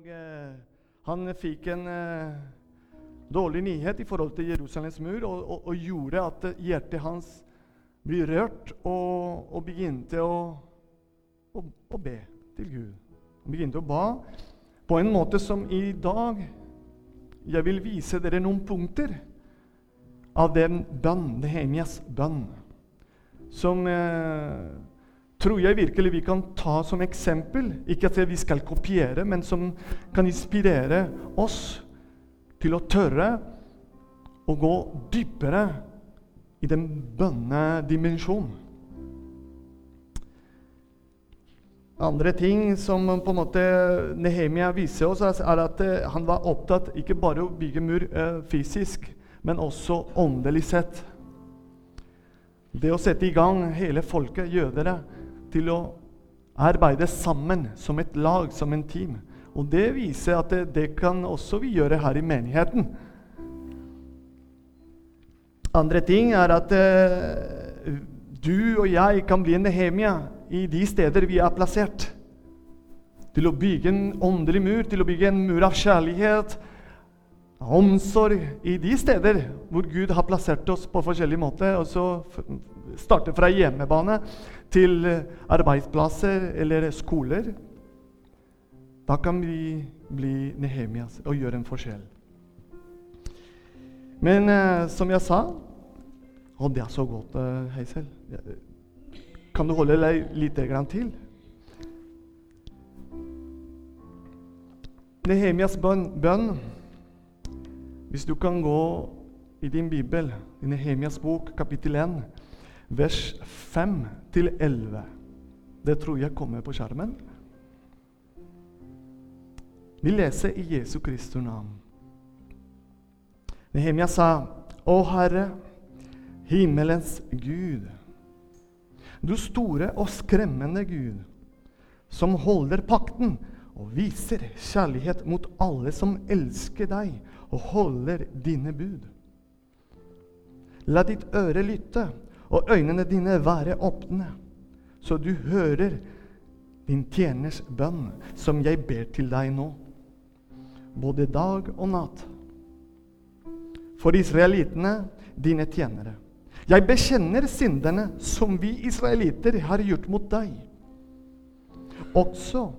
Og eh, han fikk en eh, dårlig nyhet i forhold til Jerusalems mur og, og, og gjorde at hjertet hans ble rørt og, og begynte å, å, å, be til Gud. Han begynte å ba på en måte som i dag Jeg vil vise dere noen punkter av den bønn, Nehemias bønn, som eh, tror jeg virkelig vi kan ta som eksempel. Ikke at vi skal kopiere, men som kan inspirere oss til å tørre å gå dypere i den bønnedimensjonen. Andre ting som på en måte Nehemia viser oss, er at eh, han var opptatt ikke bare å bygge mur eh, fysisk, men også åndelig sett. Det å sette i gang hele folket, jødere, til å arbeide sammen som et lag, som en team. Og det viser at det, det kan også vi gjøre her i menigheten. Andre ting er at eh, du og jeg kan bli en Nehemia i de steder vi er plassert. Til å bygge en åndelig mur, til å bygge en mur av kjærlighet, omsorg i de steder hvor Gud har plassert oss på forskjellige måter. Og så starte fra hjemmebane til arbeidsplasser eller skoler. Da kan vi bli Nehemias og gjøre en forskjell. Men eh, som jeg sa Å, det er så godt, eh, Heisel. Kan du holde deg litt til? Nehemias bønn, bønn Hvis du kan gå i din bibel, i Nehemias bok, kapittel 1, vers 5-11 Det tror jeg kommer på skjermen. Vi leser i Jesu Kristi navn. Nehemia sa, Å Herre, himmelens Gud, du store og skremmende Gud, som holder pakten og viser kjærlighet mot alle som elsker deg og holder dine bud. La ditt øre lytte og øynene dine være åpne, så du hører din tjeners bønn, som jeg ber til deg nå, både dag og natt. For israelittene, dine tjenere. Jeg bekjenner syndene som vi israelitter har gjort mot deg. Også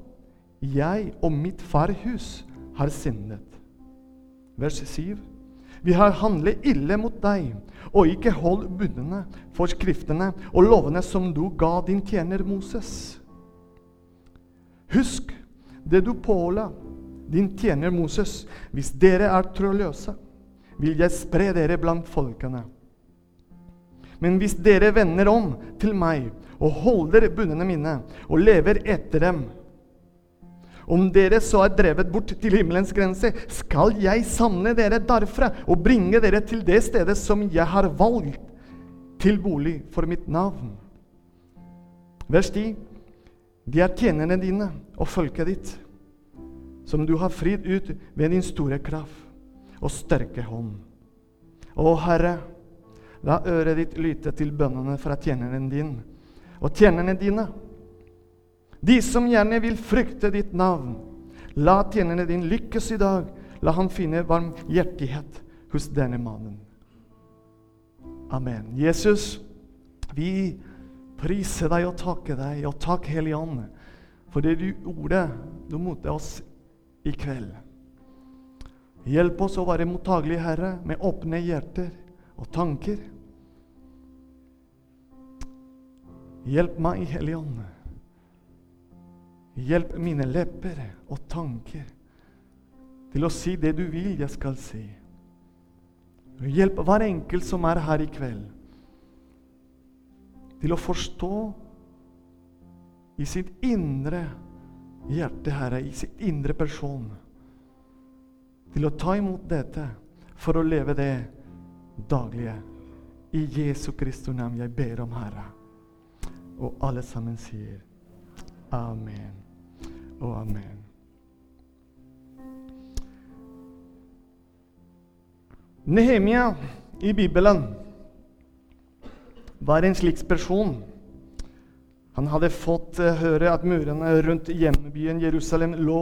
jeg og mitt farhus har syndet. Vers 7. Vi har handlet ille mot deg og ikke holdt budene, forskriftene og lovene som du ga din tjener Moses. Husk det du påla din tjener Moses. Hvis dere er trådløse, vil jeg spre dere blant folkene. Men hvis dere vender om til meg og holder bundene mine og lever etter dem Om dere så er drevet bort til himmelens grense, skal jeg samle dere derfra og bringe dere til det stedet som jeg har valgt til bolig for mitt navn. Vers 10. De er tjenerne dine og folket ditt, som du har fridd ut ved din store kraft og sterke hånd. Å Herre, La øret ditt lytte til bønnene fra tjeneren din og tjenerne dine. De som gjerne vil frykte ditt navn. La tjenerne din lykkes i dag. La han finne varmhjertighet hos denne mannen. Amen. Jesus, vi priser deg og takker deg, og takk, Hellige Ånd, for det du ordet du mot oss i kveld. Hjelp oss å være mottagelige, Herre, med åpne hjerter og tanker. Hjelp meg, Hellige Ånd. Hjelp mine lepper og tanker til å si det du vil jeg skal si. Hjelp hver enkelt som er her i kveld, til å forstå i sitt indre hjerte, Herre, i sitt indre person, til å ta imot dette for å leve det daglige. I Jesu Kristi navn jeg ber om, Herre. Og alle sammen sier amen og amen. Nehemia i Bibelen var en slik person. Han hadde fått eh, høre at murene rundt hjembyen Jerusalem lå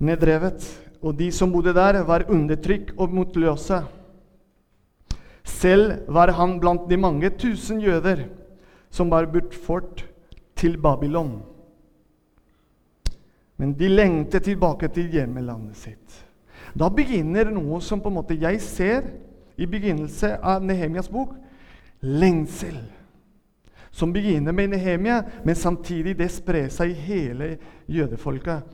nedrevet, og de som bodde der, var undertrykk og motløse. Selv var han blant de mange tusen jøder som var bortført til Babylon. Men de lengter tilbake til hjemmelandet sitt. Da begynner noe som på en måte jeg ser i begynnelse av Nehemias bok. Lengsel. Som begynner med Nehemia, men samtidig det sprer seg i hele jødefolket.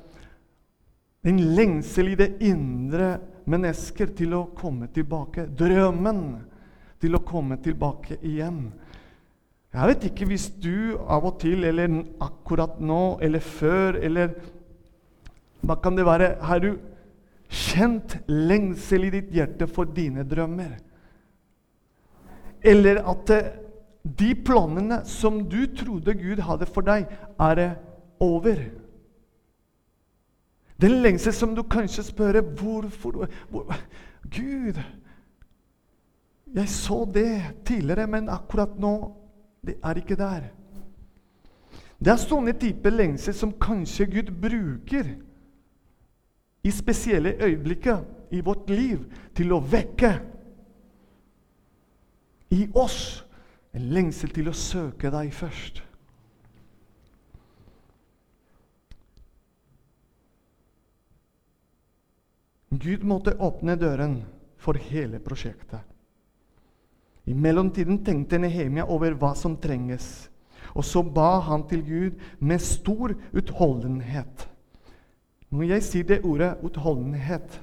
En lengsel i det indre mennesker til å komme tilbake. Drømmen til å komme tilbake igjen. Jeg vet ikke hvis du av og til, eller akkurat nå, eller før, eller hva kan det være? Har du kjent lengsel i ditt hjerte for dine drømmer? Eller at eh, de planene som du trodde Gud hadde for deg, er over? Den lengsel som du kanskje spør hvorfor hvor, Gud, jeg så det tidligere, men akkurat nå det er ikke der. Det er sånne typer lengsel som kanskje Gud bruker i spesielle øyeblikker i vårt liv til å vekke i oss en lengsel til å søke deg først. Gud måtte åpne døren for hele prosjektet. I mellomtiden tenkte Nehemia over hva som trenges, og så ba han til Gud med stor utholdenhet. Når jeg sier det ordet utholdenhet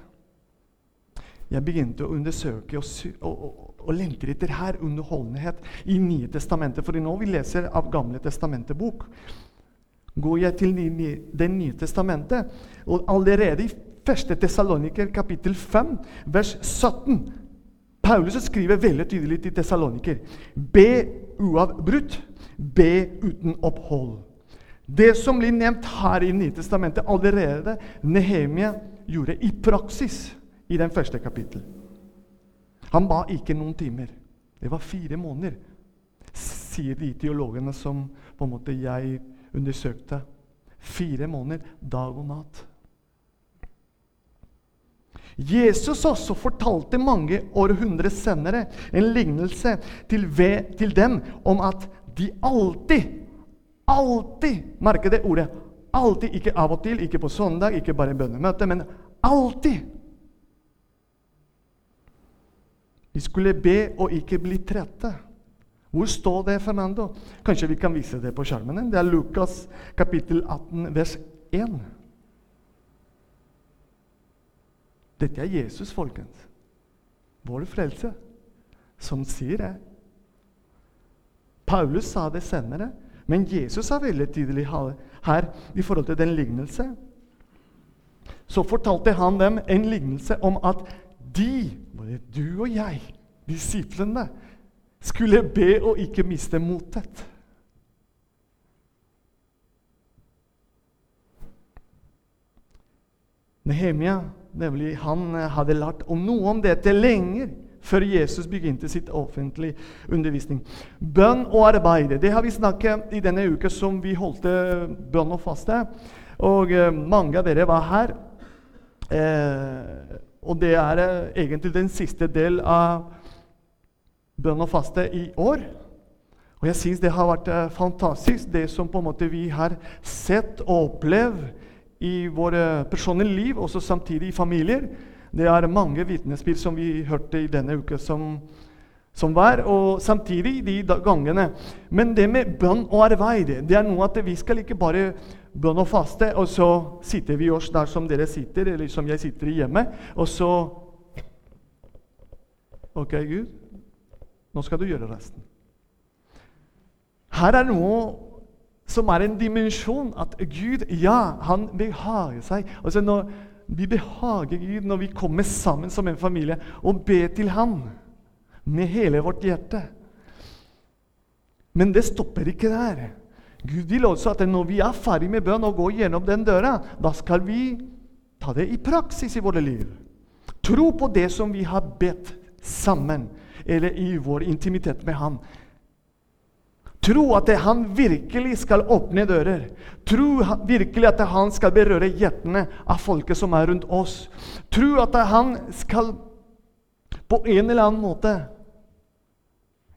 Jeg begynte å undersøke og, og, og, lengter etter her underholdenhet i Nye testamentet. For nå vi leser av Gamle testamentet bok. Går jeg til Det nye testamentet, og allerede i 1. Tessaloniker kapittel 5, vers 17 Paulus skriver veldig tydelig til Tessaloniker Be uavbrutt, be uten opphold. Det som blir nevnt her i Nytestamentet allerede Nehemia gjorde i praksis i den første kapittel. Han ba ikke noen timer. Det var fire måneder, sier de teologene som på en måte jeg undersøkte. Fire måneder, dag og natt. Jesus også fortalte mange århundrer senere en lignelse til, ved, til dem om at de alltid Alltid! Merke det ordet. Alltid. Ikke av og til, ikke på søndag, ikke bare i bønnemøte, men alltid. Vi skulle be og ikke bli trette. Hvor står det, Fernando? Kanskje vi kan vise det på skjermen? Det er Lukas kapittel 18, vers 1. Dette er Jesus, folkens. Vår frelse, som sier det. Paulus sa det senere. Men Jesus er veldig tydelig her i forhold til den lignelse. Så fortalte han dem en lignelse om at de, både du og jeg, disiplene, skulle be og ikke miste motet. Nehemia nemlig, han hadde lært om noe om dette lenger før Jesus begynte sitt offentlige undervisning. Bønn og arbeid. Det har vi snakket i denne uka som vi holdt bønn og faste. Og eh, mange av dere var her. Eh, og det er eh, egentlig den siste del av bønn og faste i år. Og jeg syns det har vært eh, fantastisk, det som på en måte vi har sett og opplevd i våre personlige liv, også samtidig i familier. Det er mange vitnesbyrd som vi hørte i denne uka som, som, var, og samtidig de gangene. Men det med bønn og arbeid det er noe at vi skal ikke bare bønn og faste, og så sitter vi oss der som dere sitter, eller som jeg sitter i hjemmet, og så Ok, Gud, nå skal du gjøre resten. Her er noe som er en dimensjon at Gud, ja, han behager seg. Altså når vi behager Gud når vi kommer sammen som en familie og ber til Han med hele vårt hjerte. Men det stopper ikke der. Gud vil også at når vi er ferdig med bønn og går gjennom den døra, da skal vi ta det i praksis i våre liv. Tro på det som vi har bedt sammen, eller i vår intimitet med Han. Tro at han virkelig skal åpne dører. Tro virkelig at han skal berøre hjertene av folket som er rundt oss. Tro at han skal på en eller annen måte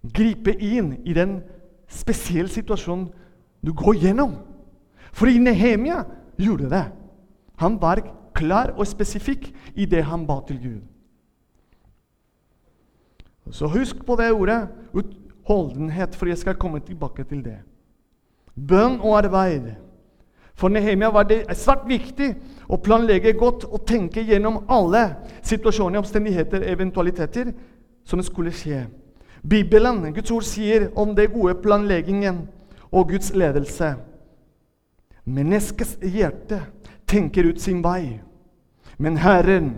gripe inn i den spesielle situasjonen du går gjennom. Fordi Nehemia gjorde det. Han var klar og spesifikk i det han ba til Gud. Så husk på det ordet utholdenhet, for jeg skal komme tilbake til det. Bønn og arbeid. For Nehemia var det svært viktig å planlegge godt og tenke gjennom alle situasjoner, omstendigheter, eventualiteter som skulle skje. Bibelen, Guds ord, sier om det gode planleggingen og Guds ledelse. Menneskets hjerte tenker ut sin vei, men Herren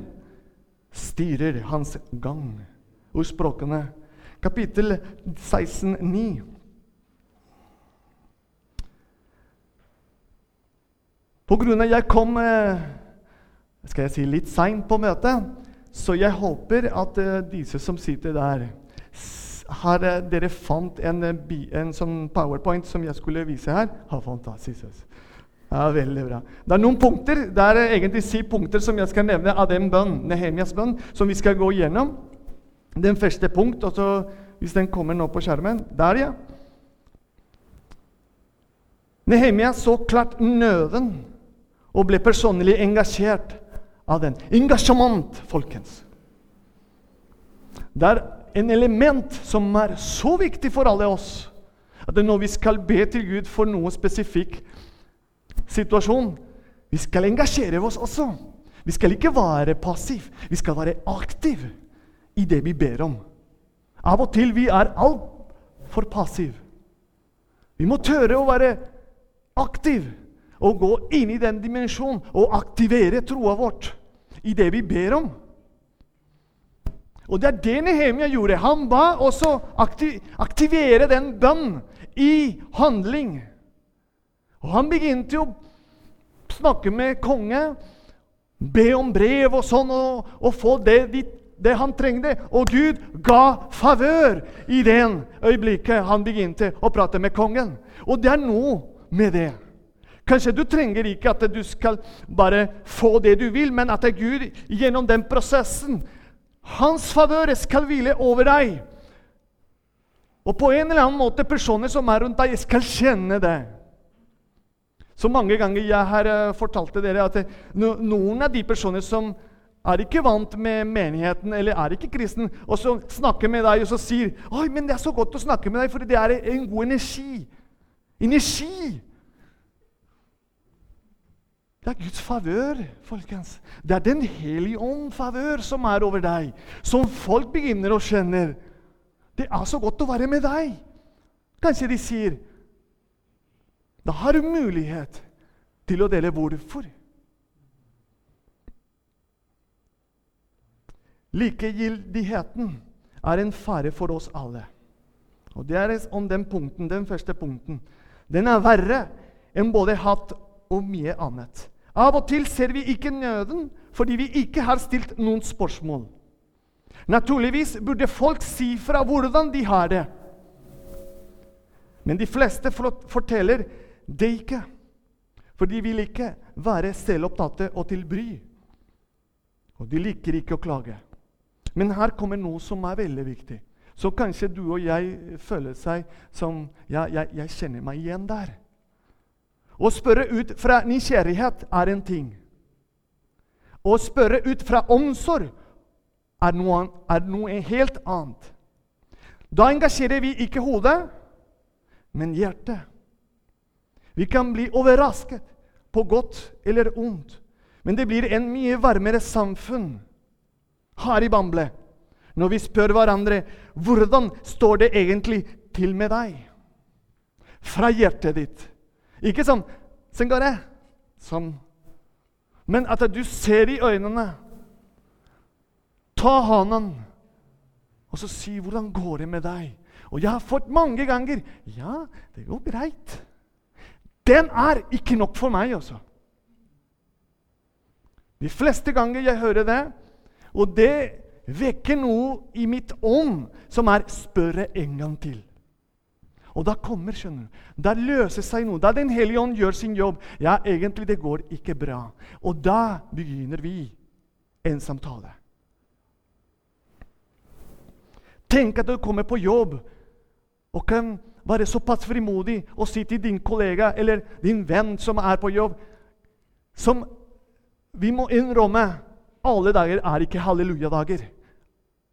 styrer hans gang. Ordspråkene, kapittel 16, 9. På grunn av jeg kom eh, skal jeg si, litt seint på møtet, så jeg håper at eh, disse som sitter der Har eh, dere fant en, en sånn powerpoint som jeg skulle vise her? Ja, fantastisk. Ja, Veldig bra. Det er noen punkter, det er egentlig si punkter som jeg skal nevne av den bønn, Nehemias bønn, som vi skal gå gjennom. Den første punkt, og så, hvis den kommer nå på skjermen Der, ja. Nehemia så klart nøden og ble personlig engasjert av den. Engasjement, folkens. Det er en element som er så viktig for alle oss, at når vi skal be til Gud for noe spesifikk situasjon Vi skal engasjere oss også. Vi skal ikke være passiv, vi skal være aktiv i det vi ber om. Av og til vi er altfor passiv. Vi må tørre å være aktiv og gå inn i den dimensjonen og aktivere troa vårt i det vi ber om. Og det er det Nehemia gjorde. Han ba også aktivere den bønn i handling. Og han begynte å snakke med konge, be om brev og sånn, og, og få det, det, han trengte. Og Gud ga favør i det øyeblikket han begynte å prate med kongen. Og det er noe med det. Kanskje du trenger ikke at du skal bare få det du vil, men at Gud gjennom den prosessen Hans favør skal hvile over deg. Og på en eller annen måte personer som er rundt deg, skal kjenne det. Så mange ganger jeg har uh, fortalt dere at noen av de personer som er ikke vant med menigheten eller er ikke kristen, og så snakker med deg og så sier Oi, men det er så godt å snakke med deg, for det er en god energi. Energi! Det er Guds favør, folkens. Det er Den hellige ånd favør som er over deg, som folk begynner å skjønne. Det er så godt å være med deg. Kanskje de sier Da har du mulighet til å dele hvorfor. Likegyldigheten er en fare for oss alle. Og Det er om den punkten, den første punkten. Den er verre enn både hatt og mye annet. Av og til ser vi ikke nøden fordi vi ikke har stilt noen spørsmål. Naturligvis burde folk si fra hvordan de har det. Men de fleste forteller det ikke, for de vil ikke være selvopptatte og til bry. Og de liker ikke å klage. Men her kommer noe som er veldig viktig. Så kanskje du og jeg føler seg som Ja, jeg, jeg kjenner meg igjen der. Å spørre ut fra nysgjerrighet er en ting. Å spørre ut fra omsorg er noe, er noe helt annet. Da engasjerer vi ikke hodet, men hjertet. Vi kan bli overrasket på godt eller ondt, men det blir en mye varmere samfunn her i Bamble når vi spør hverandre hvordan står det egentlig til med deg fra hjertet ditt. Ikke sånn sånn går det?' Sånn. Men at du ser i øynene. Ta hånden, og så si 'Hvordan går det med deg?' Og jeg har fått mange ganger 'Ja, det går greit'. Den er ikke nok for meg, altså. De fleste ganger jeg hører det, og det vekker noe i mitt ånd som er 'spørre en gang til'. Og da kommer, skjønner du. Da løser seg noe. Da Den hellige ånd gjør sin jobb. Ja, egentlig det går ikke bra. Og da begynner vi en samtale. Tenk at du kommer på jobb og kan være såpass frimodig og si til din kollega eller din venn som er på jobb Som vi må innrømme alle dager er ikke halleluja-dager.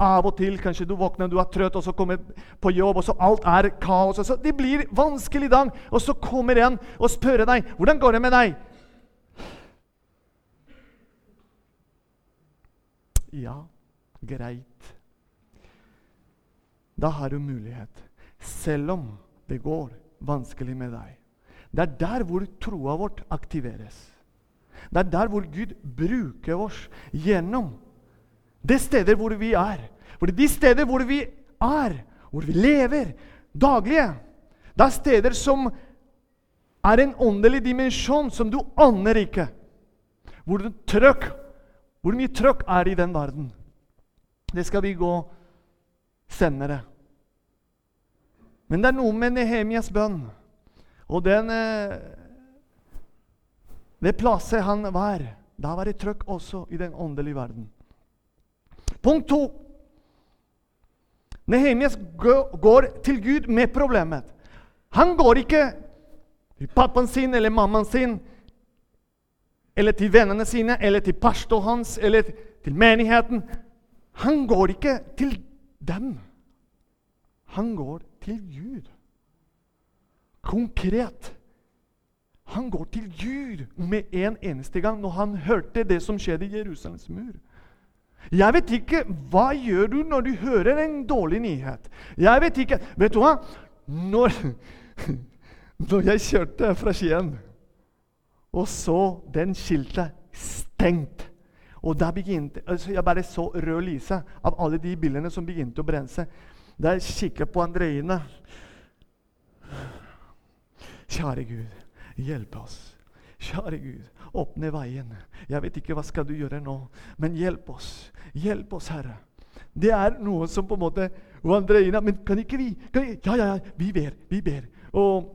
Av og til kanskje du våkner, du er trøtt, og så kommer på jobb, og så alt er kaos. Og så det blir vanskelig dag, og så kommer en og spør deg hvordan går det med deg. Ja, greit. Da har du mulighet, selv om det går vanskelig med deg. Det er der hvor troa vårt aktiveres. Det er der hvor Gud bruker oss gjennom det stedet hvor vi er. For de steder hvor vi er, hvor vi lever daglige, det er steder som er en åndelig dimensjon som du aner ikke. Hvor, trøkk, hvor mye trøkk er i den verden. Det skal vi gå senere. Men det er noe med Nehemias bønn og den eh, Det plasset han var. Da var det trøkk også i den åndelige verden. Punkt to. Nehemias går til Gud med problemet. Han går ikke til pappaen sin eller mammaen sin eller til vennene sine eller til pastoren hans eller til menigheten. Han går ikke til dem. Han går til Gud. Konkret. Han går til Gud med en eneste gang når han hørte det som skjedde i Jerusalems mur. Jeg vet ikke Hva gjør du når du hører en dårlig nyhet? Jeg vet ikke Vet du hva? Når, når jeg kjørte fra Skien og så den skiltet stengt og da begynte, altså Jeg bare så rød lyse av alle de bilene som begynte å brenne seg. Da jeg kikket på Andreine Kjære Gud, hjelp oss. Kjære Gud, åpne veien. Jeg vet ikke hva skal du gjøre nå, men hjelp oss. Hjelp oss, Herre. Det er noe som på en måte Og Andreina Men kan ikke vi kan vi, Ja, ja, ja, vi ber. Vi ber. Og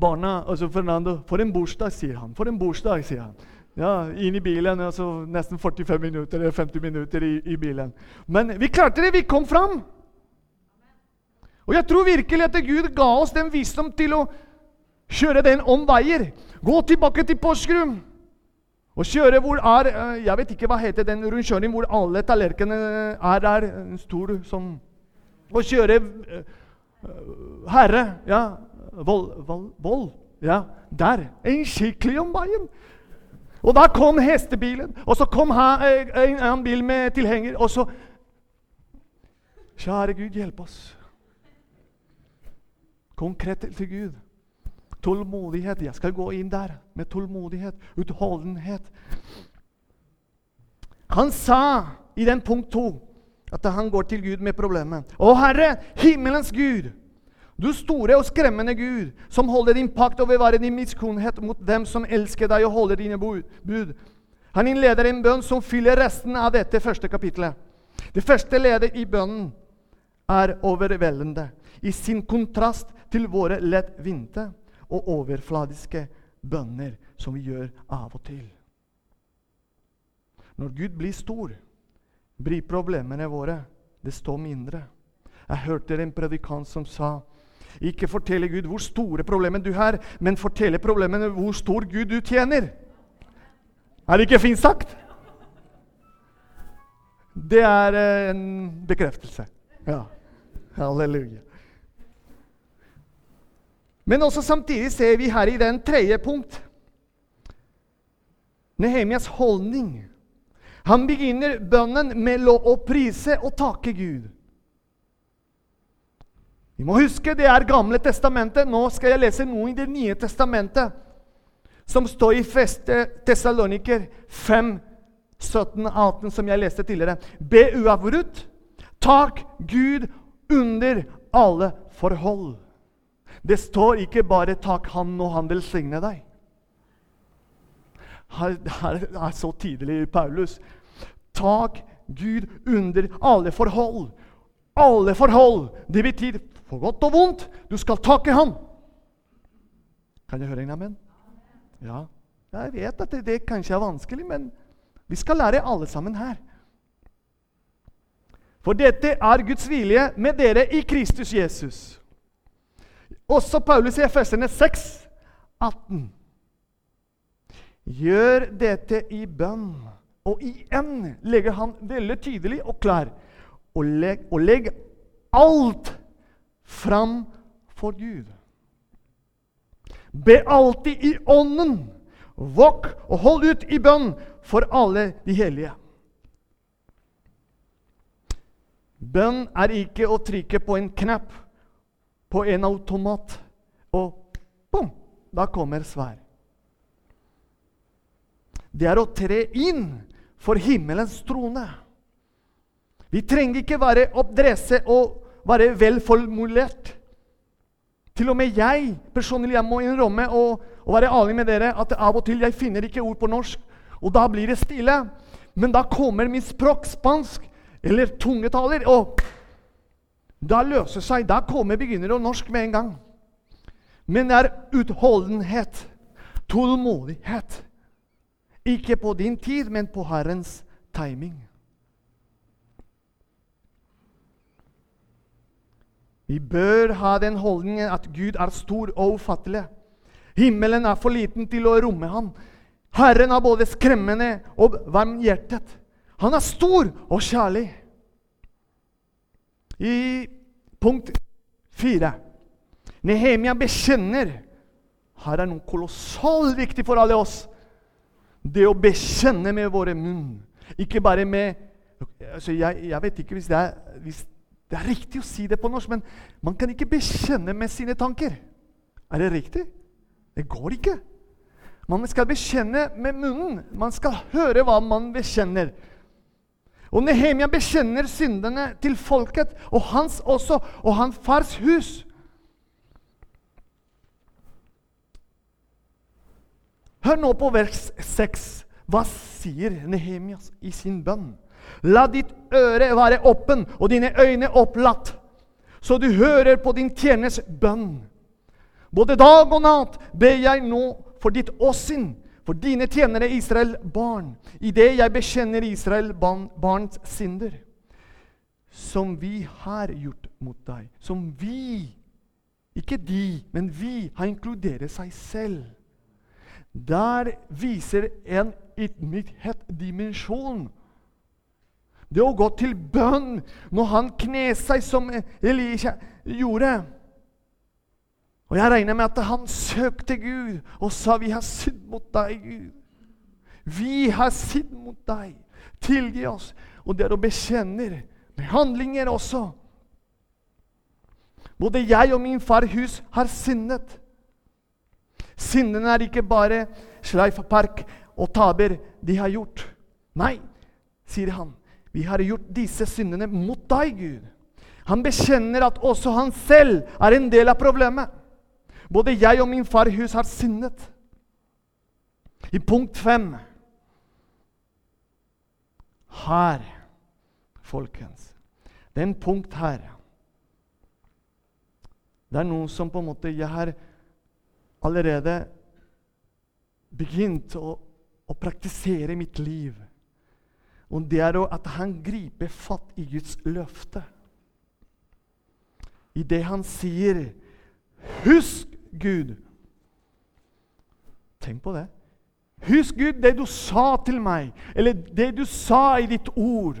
barna altså Fernando For en bursdag, sier han. For en bursdag, sier han. Ja, Inn i bilen. altså Nesten 45 minutter eller 50 minutter i, i bilen. Men vi klarte det! Vi kom fram! Og jeg tror virkelig at Gud ga oss den visdom til å kjøre den om veier. Gå tilbake til Porsgrunn og kjøre hvor er eh, Jeg vet ikke hva heter den rundkjøringen hvor alle tallerkenene er der. En stor sånn Og kjøre uh, Herre Ja, Vold, vold, vold. Ja, der. En skikkelig om veien. Og da kom hestebilen, og så kom eh, en annen bil med tilhenger. Og så Kjære Gud, hjelp oss. Konkret til Gud. Tålmodighet. Jeg skal gå inn der med tålmodighet, utholdenhet. Han sa i den punkt to at han går til Gud med problemet. Å Herre, himmelens Gud, du store og skremmende Gud, som holder din pakt og bevarer din miskunnhet mot dem som elsker deg og holder dine bud. Han innleder en bønn som fyller resten av dette første kapitlet. Det første ledet i bønnen er overveldende i sin kontrast til våre lettvinte og overfladiske bønner som vi gjør av og til. Når Gud blir stor, blir problemene våre det står mindre. Jeg hørte en predikant som sa ikke fortelle Gud hvor store problemer du har, men fortelle problemene hvor stor Gud du tjener. Er det ikke fint sagt? Det er eh, en bekreftelse. Ja. Halleluja. Men også samtidig ser vi her i den tredje punkt Nehemias holdning. Han begynner bønnen med å prise og takke Gud. Vi må huske det er Gamle testamentet. Nå skal jeg lese noe i Det nye testamentet, som står i feste Tessaloniker 5, 17-18, som jeg leste tidligere. Be uavbrutt. Takk Gud under alle forhold. Det står ikke bare 'takk Han og Han velsigne deg'. Her er så tydelig i Paulus. Takk Gud under alle forhold. alle forhold. Det betyr for godt og vondt. Du skal takke Han. Kan jeg høre en amen? Ja. Jeg vet at det, det kanskje er vanskelig, men vi skal lære alle sammen her. For dette er Guds vilje med dere i Kristus Jesus. Også Paulus i Efesene 6, 18. Gjør dette i bønn. Og igjen legger han veldig tydelig og klar og legg, og legg alt fram for Gud. Be alltid i Ånden. Våk og hold ut i bønn for alle de hellige. Bønn er ikke å trykke på en knapp på en automat, og bom, da kommer svar. Det er å tre inn for himmelens trone. Vi trenger ikke være oppdresse og være velformulert. Til og med jeg personlig jeg må innrømme og, og være ærlig med dere at av og til jeg finner ikke ord på norsk, og da blir det stille. Men da kommer min språk, spansk eller tungetaler, og da løser seg. Da kommer begynner å norsk med en gang. Men det er utholdenhet, tålmodighet. Ikke på din tid, men på Herrens timing. Vi bør ha den holdningen at Gud er stor og ufattelig. Himmelen er for liten til å romme ham. Herren er både skremmende og varmhjertet. Han er stor og kjærlig. I punkt fire Nehemia bekjenner Her er noe kolossalt viktig for alle oss. Det å bekjenne med våre munn. Ikke bare med altså jeg, jeg, vet ikke hvis det, er, hvis det er riktig å si det på norsk, men man kan ikke bekjenne med sine tanker. Er det riktig? Det går ikke. Man skal bekjenne med munnen. Man skal høre hva man bekjenner. Og Nehemia bekjenner syndene til folket, og hans også, og hans fars hus. Hør nå på vers 6. Hva sier Nehemia i sin bønn? La ditt øre være åpen og dine øyne opplatt, så du hører på din tjeners bønn. Både dag og natt ber jeg nå for ditt åsyn for dine tjenere Israel barn, i det jeg bekjenner Israel barn, barns synder, som vi har gjort mot deg, som vi, ikke de, men vi, har inkludert seg selv. Der viser en ydmykhet-dimensjon. Det å gå til bønn når han kner seg som Elisha gjorde. Og jeg regner med at han søkte Gud og sa, 'Vi har sydd mot deg, Gud.' 'Vi har sydd mot deg. Tilgi oss.' Og det er å bekjenne med handlinger også. Både jeg og min far hus har syndet. Syndene er ikke bare Schleifpark og taber de har gjort. Nei, sier han. Vi har gjort disse syndene mot deg, Gud. Han bekjenner at også han selv er en del av problemet. Både jeg og min far hus har syndet. I punkt fem Her, folkens Den punkt her Det er noe som på en måte jeg har allerede begynt å, å praktisere i mitt liv. Og det er at han griper fatt i Guds løfte. I det han sier 'Husk Gud. Tenk på det. Husk, Gud, det du sa til meg, eller det du sa i ditt ord.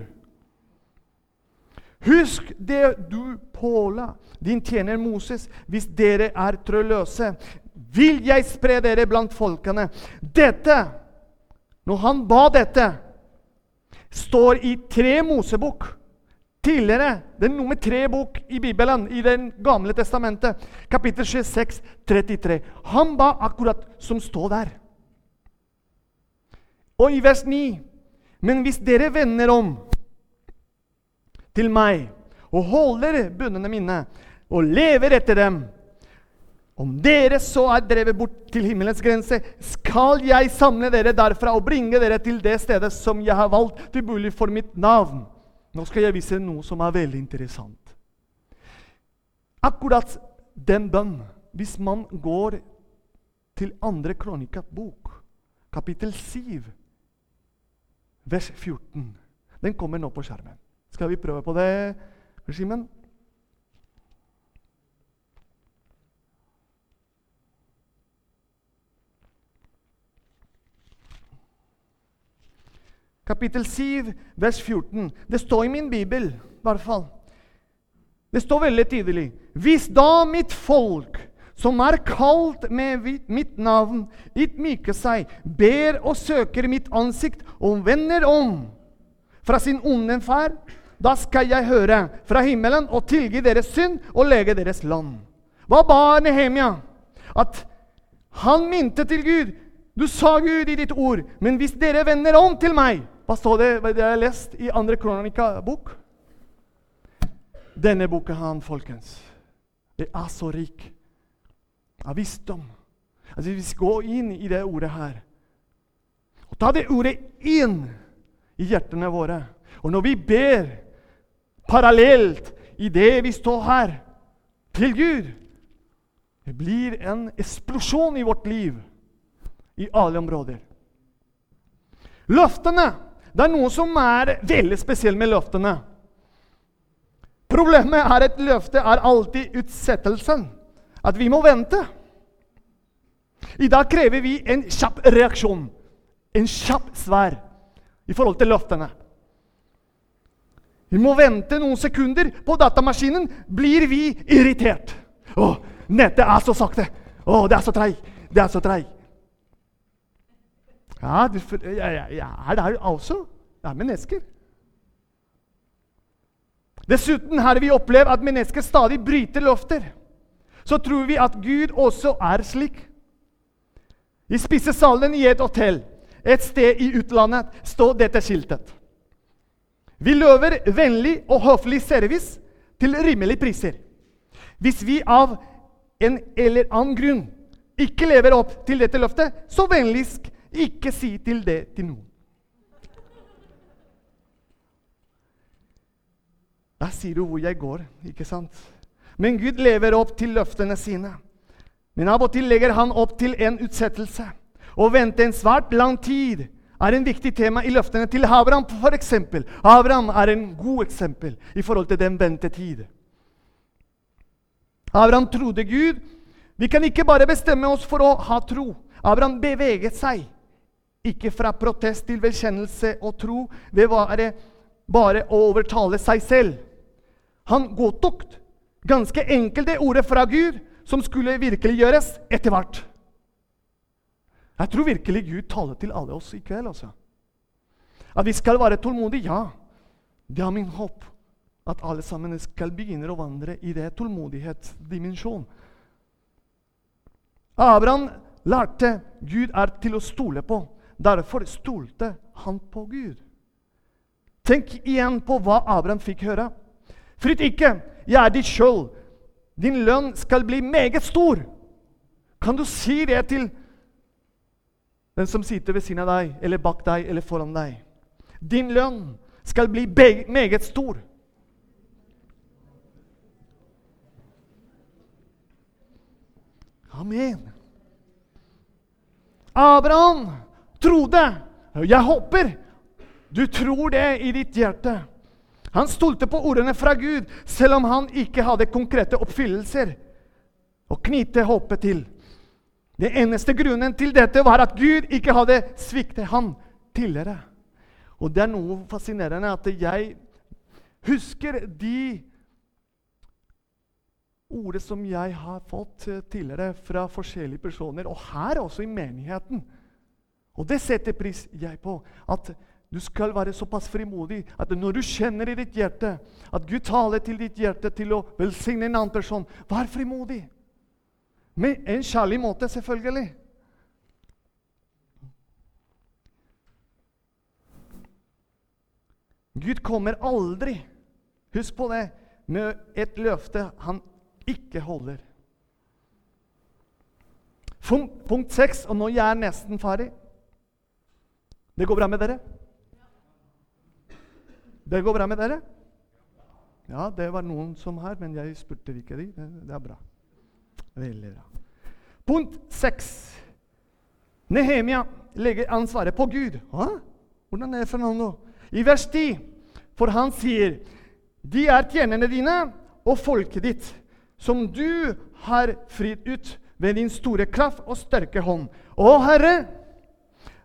Husk det du påla din tjener Moses. Hvis dere er trøløse, vil jeg spre dere blant folkene. Dette, når han ba dette, står i tre Mosebok tidligere. Den nummer tre bok i Bibelen, i Den gamle testamentet, kapittel 26, 33. Han ba akkurat som står der. Og i vers 9.: Men hvis dere vender om til meg og holder bunnene mine og lever etter dem om dere så er drevet bort til himmelens grense, skal jeg samle dere derfra og bringe dere til det stedet som jeg har valgt til bolig for mitt navn. Nå skal jeg vise noe som er veldig interessant. akkurat den bønn Hvis man går til andre kronikabok, kapittel 7, vers 14 Den kommer nå på skjermen. Skal vi prøve på det, regimen? Kapittel 7, vers 14. Det står i min bibel, i hvert fall. Det står veldig tydelig. Hvis da mitt folk, som er kalt med mitt navn, ydmyker seg, ber og søker mitt ansikt og vender om fra sin onde ferd, da skal jeg høre fra himmelen og tilgi deres synd og lege deres land. Hva ba Nehemia? At han minte til Gud. Du sa Gud i ditt ord, men hvis dere vender om til meg Hva står det, det jeg har lest i andre kronika-bok? Denne boka han, folkens, det er så rik av visdom. Altså, vi skal gå inn i det ordet her og ta det ordet inn i hjertene våre. Og når vi ber parallelt i det vi står her, til Gud Det blir en eksplosjon i vårt liv i alle områder. Løftene. Det er noe som er veldig spesielt med løftene. Problemet er at løftet er alltid utsettelsen. At vi må vente. I dag krever vi en kjapp reaksjon, en kjapp svar i forhold til løftene. Vi må vente noen sekunder. På datamaskinen blir vi irritert. 'Å, nettet er så sakte! Å, det er så treig! Det er så treig!' Ja, jeg er der også. Jeg er mennesker. Dessuten har vi opplevd at mennesker stadig bryter lofter. Så tror vi at Gud også er slik. I spisesalen i et hotell et sted i utlandet står dette skiltet. Vi lover vennlig og høflig service til rimelige priser. Hvis vi av en eller annen grunn ikke lever opp til dette løftet, så vennligst ikke si til det til noen. Da sier du hvor jeg går, ikke sant? Men Gud lever opp til løftene sine. Men av og til legger han opp til en utsettelse. Å vente en svært lang tid er en viktig tema i løftene til Abraham. Eksempel. Abraham er en god eksempel i forhold til den ventetid. Abraham trodde Gud. Vi kan ikke bare bestemme oss for å ha tro. Abraham beveget seg. Ikke fra protest til vedkjennelse og tro ved bare, bare å overtale seg selv. Han godtok ganske enkelt det ordet fra Gud som skulle virkeliggjøres etter hvert. Jeg tror virkelig Gud taler til alle oss i kveld. Også. At vi skal være tålmodige, ja. Det er min håp. At alle sammen skal begynne å vandre i det tålmodighetsdimensjonen. Abraham lærte Gud er til å stole på. Derfor stolte han på Gud. Tenk igjen på hva Abraham fikk høre. Frykt ikke, jeg er ditt skjold. Din lønn skal bli meget stor. Kan du si det til den som sitter ved siden av deg, eller bak deg, eller foran deg? Din lønn skal bli meget stor. Amen. Abraham trodde. Jeg håper du tror det i ditt hjerte. Han stolte på ordene fra Gud, selv om han ikke hadde konkrete oppfyllelser å knytte håpet til. Det eneste grunnen til dette var at Gud ikke hadde sviktet ham tidligere. Og det er noe fascinerende at jeg husker de ordene som jeg har fått tidligere fra forskjellige personer, og her også i menigheten. Og det setter pris jeg på. at du skal være såpass frimodig at når du kjenner i ditt hjerte at Gud taler til ditt hjerte til å velsigne en annen person, vær frimodig. Med en kjærlig måte, selvfølgelig. Gud kommer aldri, husk på det, med et løfte han ikke holder. Punkt seks, og nå er jeg nesten ferdig. Det går bra med dere? Det går bra med dere? Ja, det var noen som her, men jeg spurte ikke de. Det, er bra. Veldig bra. Punkt seks. Nehemia legger ansvaret på Gud. Hå? Hvordan er det nå? I vers 10, for han sier, de er tjenerne dine og folket ditt, som du har fridd ut ved din store kraft og sterke hånd. Å Herre,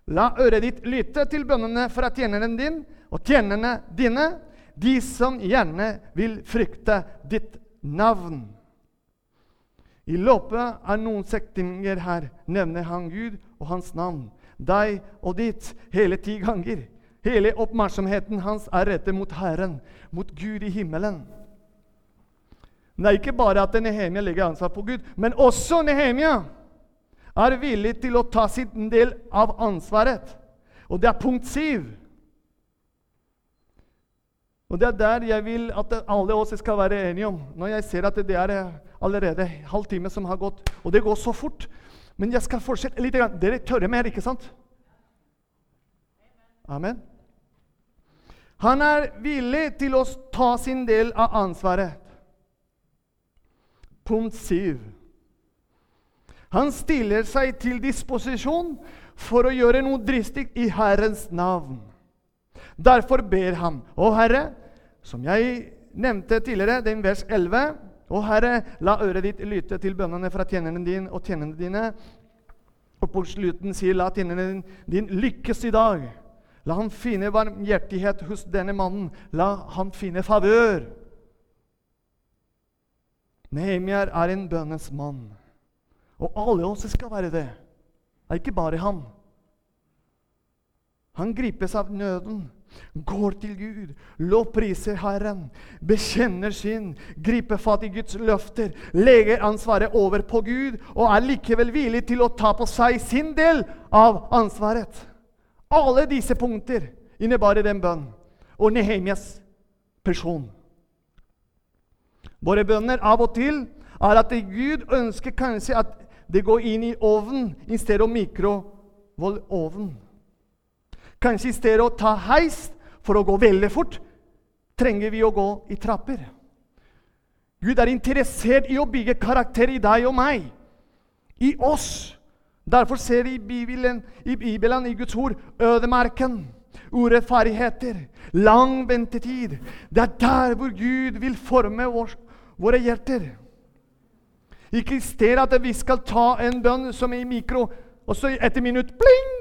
la øret ditt lytte til bønnene fra tjeneren din og tjenerne dine, de som gjerne vil frykte ditt navn. I løpet av noen setninger her nevner han Gud og hans navn, deg og ditt, hele ti ganger. Hele oppmerksomheten hans er rettet mot Herren, mot Gud i himmelen. Det er ikke bare at Nehemia legger ansvar på Gud, men også Nehemia er villig til å ta sin del av ansvaret. Og det er punkt syv. Og Det er der jeg vil at alle oss skal være enige om. Når jeg ser at det er allerede halvtime som har gått, og det går så fort. Men jeg skal fortsette litt. Dere tørre mer, ikke sant? Amen. Han er villig til å ta sin del av ansvaret. Punkt 7. Han stiller seg til disposisjon for å gjøre noe dristig i Herrens navn. Derfor ber han, Å Herre, som jeg nevnte tidligere, den vers 11 Å Herre, la øret ditt lytte til bønnene fra tjenerne dine og tjenerne dine. Og på slutten sier, la tjeneren din lykkes i dag. La han finne varmhjertighet hos denne mannen. La han finne favør. Nehemia er en bønnes mann. Og alle oss skal være det. Det er ikke bare han. Han gripes av nøden, går til Gud, lovpriser Herren, bekjenner sin, griper fatt i Guds løfter, legger ansvaret over på Gud og er likevel villig til å ta på seg sin del av ansvaret. Alle disse punkter innebærer den bønn og Nehemias person. Våre bønner av og til er at Gud ønsker kanskje at det går inn i ovnen i stedet for mikrovolnovn. Kanskje i stedet for å ta heis for å gå veldig fort, trenger vi å gå i trapper. Gud er interessert i å bygge karakter i deg og meg, i oss. Derfor ser vi i Bibelen, i, Bibelen, i Guds ord, ødemerken, urettferdigheter, lang ventetid. Det er der hvor Gud vil forme vår, våre hjerter. Ikke i stedet at vi skal ta en bønn som er i mikro, og så etter minutt pling!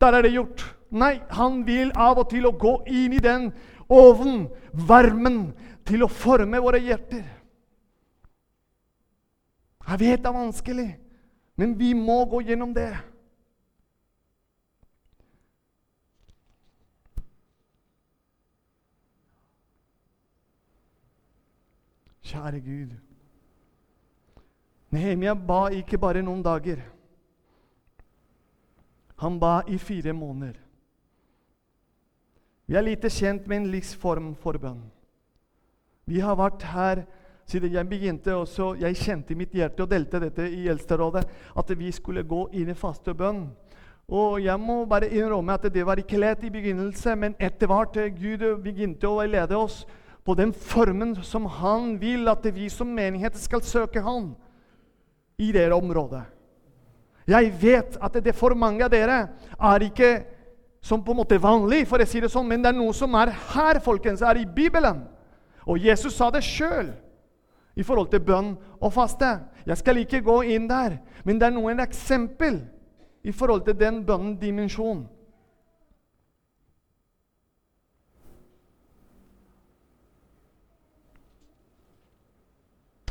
Der er det gjort. Nei, han vil av og til å gå inn i den ovnen, varmen, til å forme våre hjerter. Jeg vet det er vanskelig, men vi må gå gjennom det. Kjære Gud. Nehemia ba ikke bare noen dager. Han ba i fire måneder. Vi er lite kjent med en livsform for bønn. Vi har vært her siden jeg begynte også, Jeg kjente i mitt hjerte og delte dette i Eldsterådet at vi skulle gå inn i faste bønn. Og Jeg må bare innrømme at det var ikke lett i begynnelsen, men etter hvert Gud begynte å lede oss på den formen som Han vil at vi som menighet skal søke Han i det området. Jeg vet at det for mange av dere er ikke som på en måte vanlig, for å si det sånn, men det er noe som er her, folkens, er i Bibelen. Og Jesus sa det sjøl i forhold til bønn og faste. Jeg skal ikke gå inn der, men det er noen eksempel i forhold til den bønnen-dimensjonen.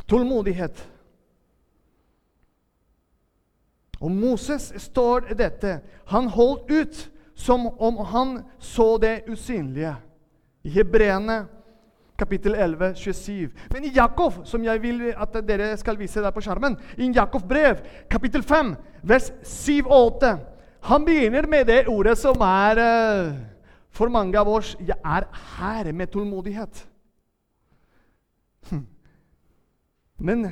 Tålmodighet. Og Moses står dette. Han holdt ut som om han så det usynlige. I Hebreene kapittel 11, 27. Men i Jakob, som jeg vil at dere skal vise der på skjermen, i Jakob brev, kapittel 5, vers 7 og 8, han begynner med det ordet som er eh, for mange av oss Jeg er her med tålmodighet. Hm. Men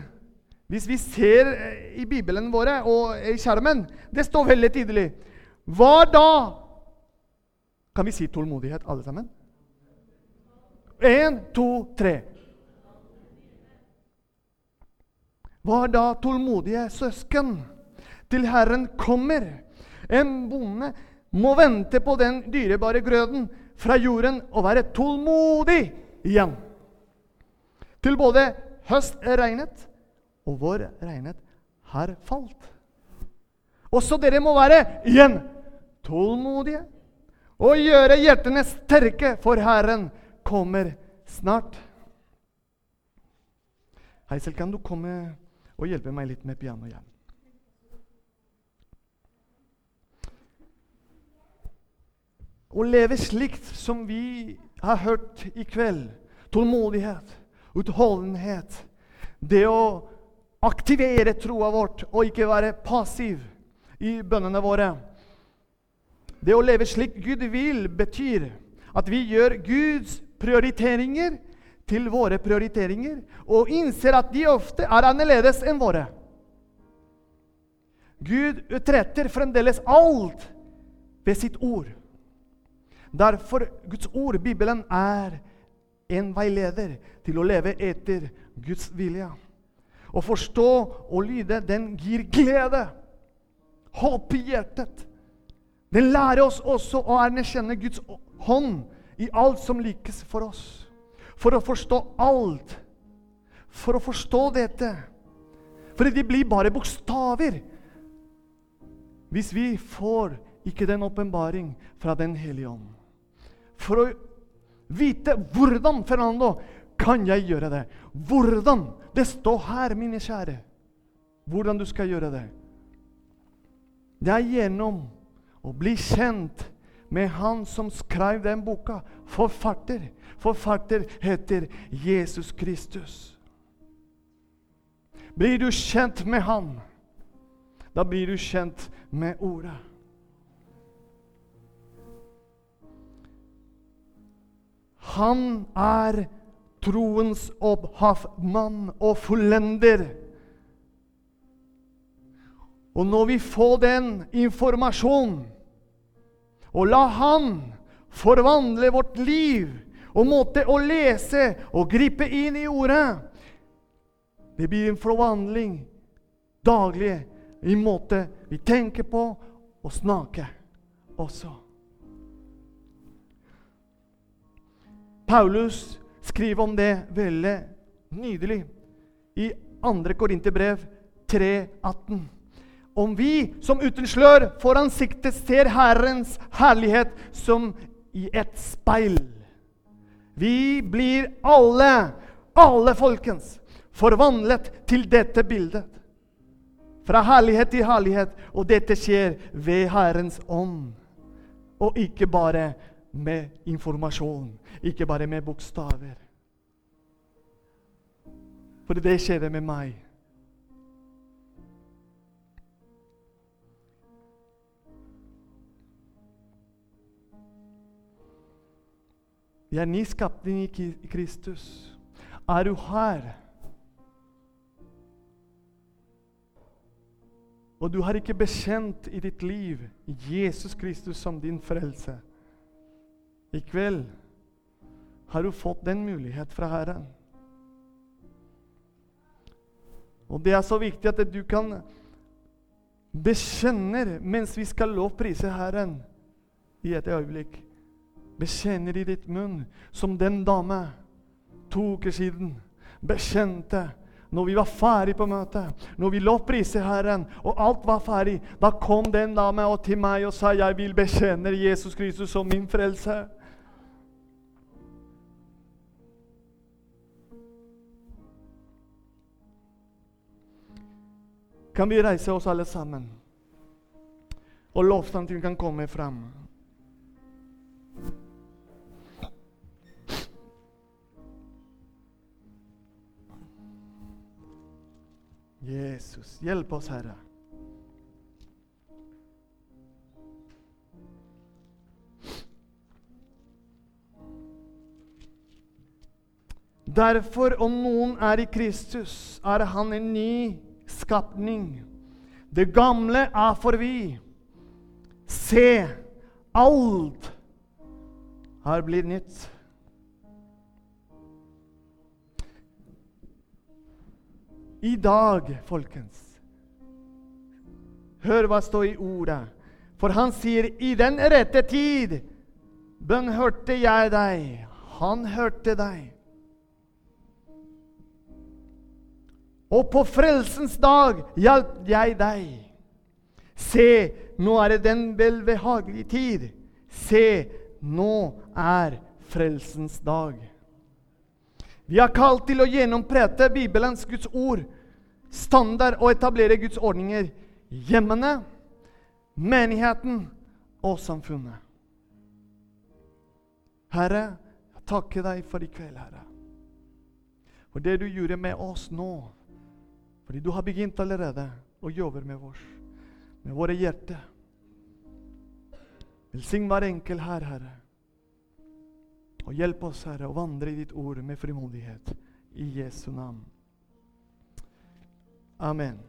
hvis vi ser eh, i Bibelen våre og i skjermen, det står veldig tydelig Hva da? Kan vi si tålmodighet, alle sammen? Én, to, tre. Var da tålmodige søsken til Herren kommer. En bonde må vente på den dyrebare grøden fra jorden og være tålmodig igjen. Til både høst regnet, og vår regnet har falt. Også dere må være igjen tålmodige og gjøre hjertene sterke, for Herren kommer snart. Heisel, kan du komme og hjelpe meg litt med pianoet igjen? Å leve slikt som vi har hørt i kveld, tålmodighet, utholdenhet, det å aktivere troa vårt og ikke være passiv i bønnene våre Det å leve slik Gud vil, betyr at vi gjør Guds prioriteringer til våre prioriteringer og innser at de ofte er annerledes enn våre. Gud utretter fremdeles alt ved sitt ord. Derfor Guds ord, Bibelen, er en veileder til å leve etter Guds vilje. Å forstå og lyde, den gir glede, håp i hjertet. Den lærer oss også å erkjenne Guds hånd i alt som likes for oss. For å forstå alt. For å forstå dette. For det blir bare bokstaver hvis vi får ikke den åpenbaring fra Den hellige ånd for å vite hvordan Fernando, kan jeg gjøre det. Hvordan? Det står her, mine kjære, hvordan du skal gjøre det. Det er gjennom å bli kjent med han som skrev den boka. Forfatter. Forfatter heter Jesus Kristus. Blir du kjent med han, da blir du kjent med ordet. Han er troens opphavsmann og fullender. Og når vi får den informasjonen, og la Han forvandle vårt liv og måte å lese og gripe inn i ordet Det blir en forvandling daglig i måte vi tenker på og snakker også. Paulus skriver om det veldig nydelig i 2. Korinterbrev 3,18. Om vi som uten slør for ansiktet ser Herrens herlighet som i et speil. Vi blir alle, alle folkens, forvandlet til dette bildet. Fra herlighet til herlighet. Og dette skjer ved Herrens ånd. Og ikke bare med informasjon, ikke bare med bokstaver. For det skjedde med meg. Vi er ny skapning i Kristus. Er du her? Og du har ikke bekjent i ditt liv Jesus Kristus som din frelse. I kveld har du fått den mulighet fra Herren. Og det er så viktig at du kan bekjenner mens vi skal lovprise Herren i et øyeblikk. Bekjenner i ditt munn, som den dame to uker siden bekjente når vi var ferdig på møtet, når vi lovpriste Herren, og alt var ferdig, da kom den dame til meg og sa 'Jeg vil bekjenne Jesus Kristus som min frelse'. Kan vi reise oss alle sammen. Og lovsangen kan komme fram. Jesus, hjelp oss, Herre. Derfor, om noen er i Kristus, er han en ny skapning. Det gamle er forbi. Se, alt har blitt nytt. I dag, folkens Hør hva står i ordet. For han sier, 'I den rette tid bønnhørte jeg deg.' Han hørte deg. Og på frelsens dag hjalp jeg deg. Se, nå er det den velbehagelige tid. Se, nå er frelsens dag. Vi er kalt til å gjennomprete Bibelens Guds ord, standard og etablere Guds ordninger hjemmene, menigheten og samfunnet. Herre, jeg takker deg for i kveld, Herre. For det du gjorde med oss nå. Fordi du har begynt allerede å jobbe med oss, med våre hjerter. Velsign hver enkel her, Herre. Og hjelp oss, Herre, å vandre i ditt ord med frimodighet. I Jesu navn. Amen.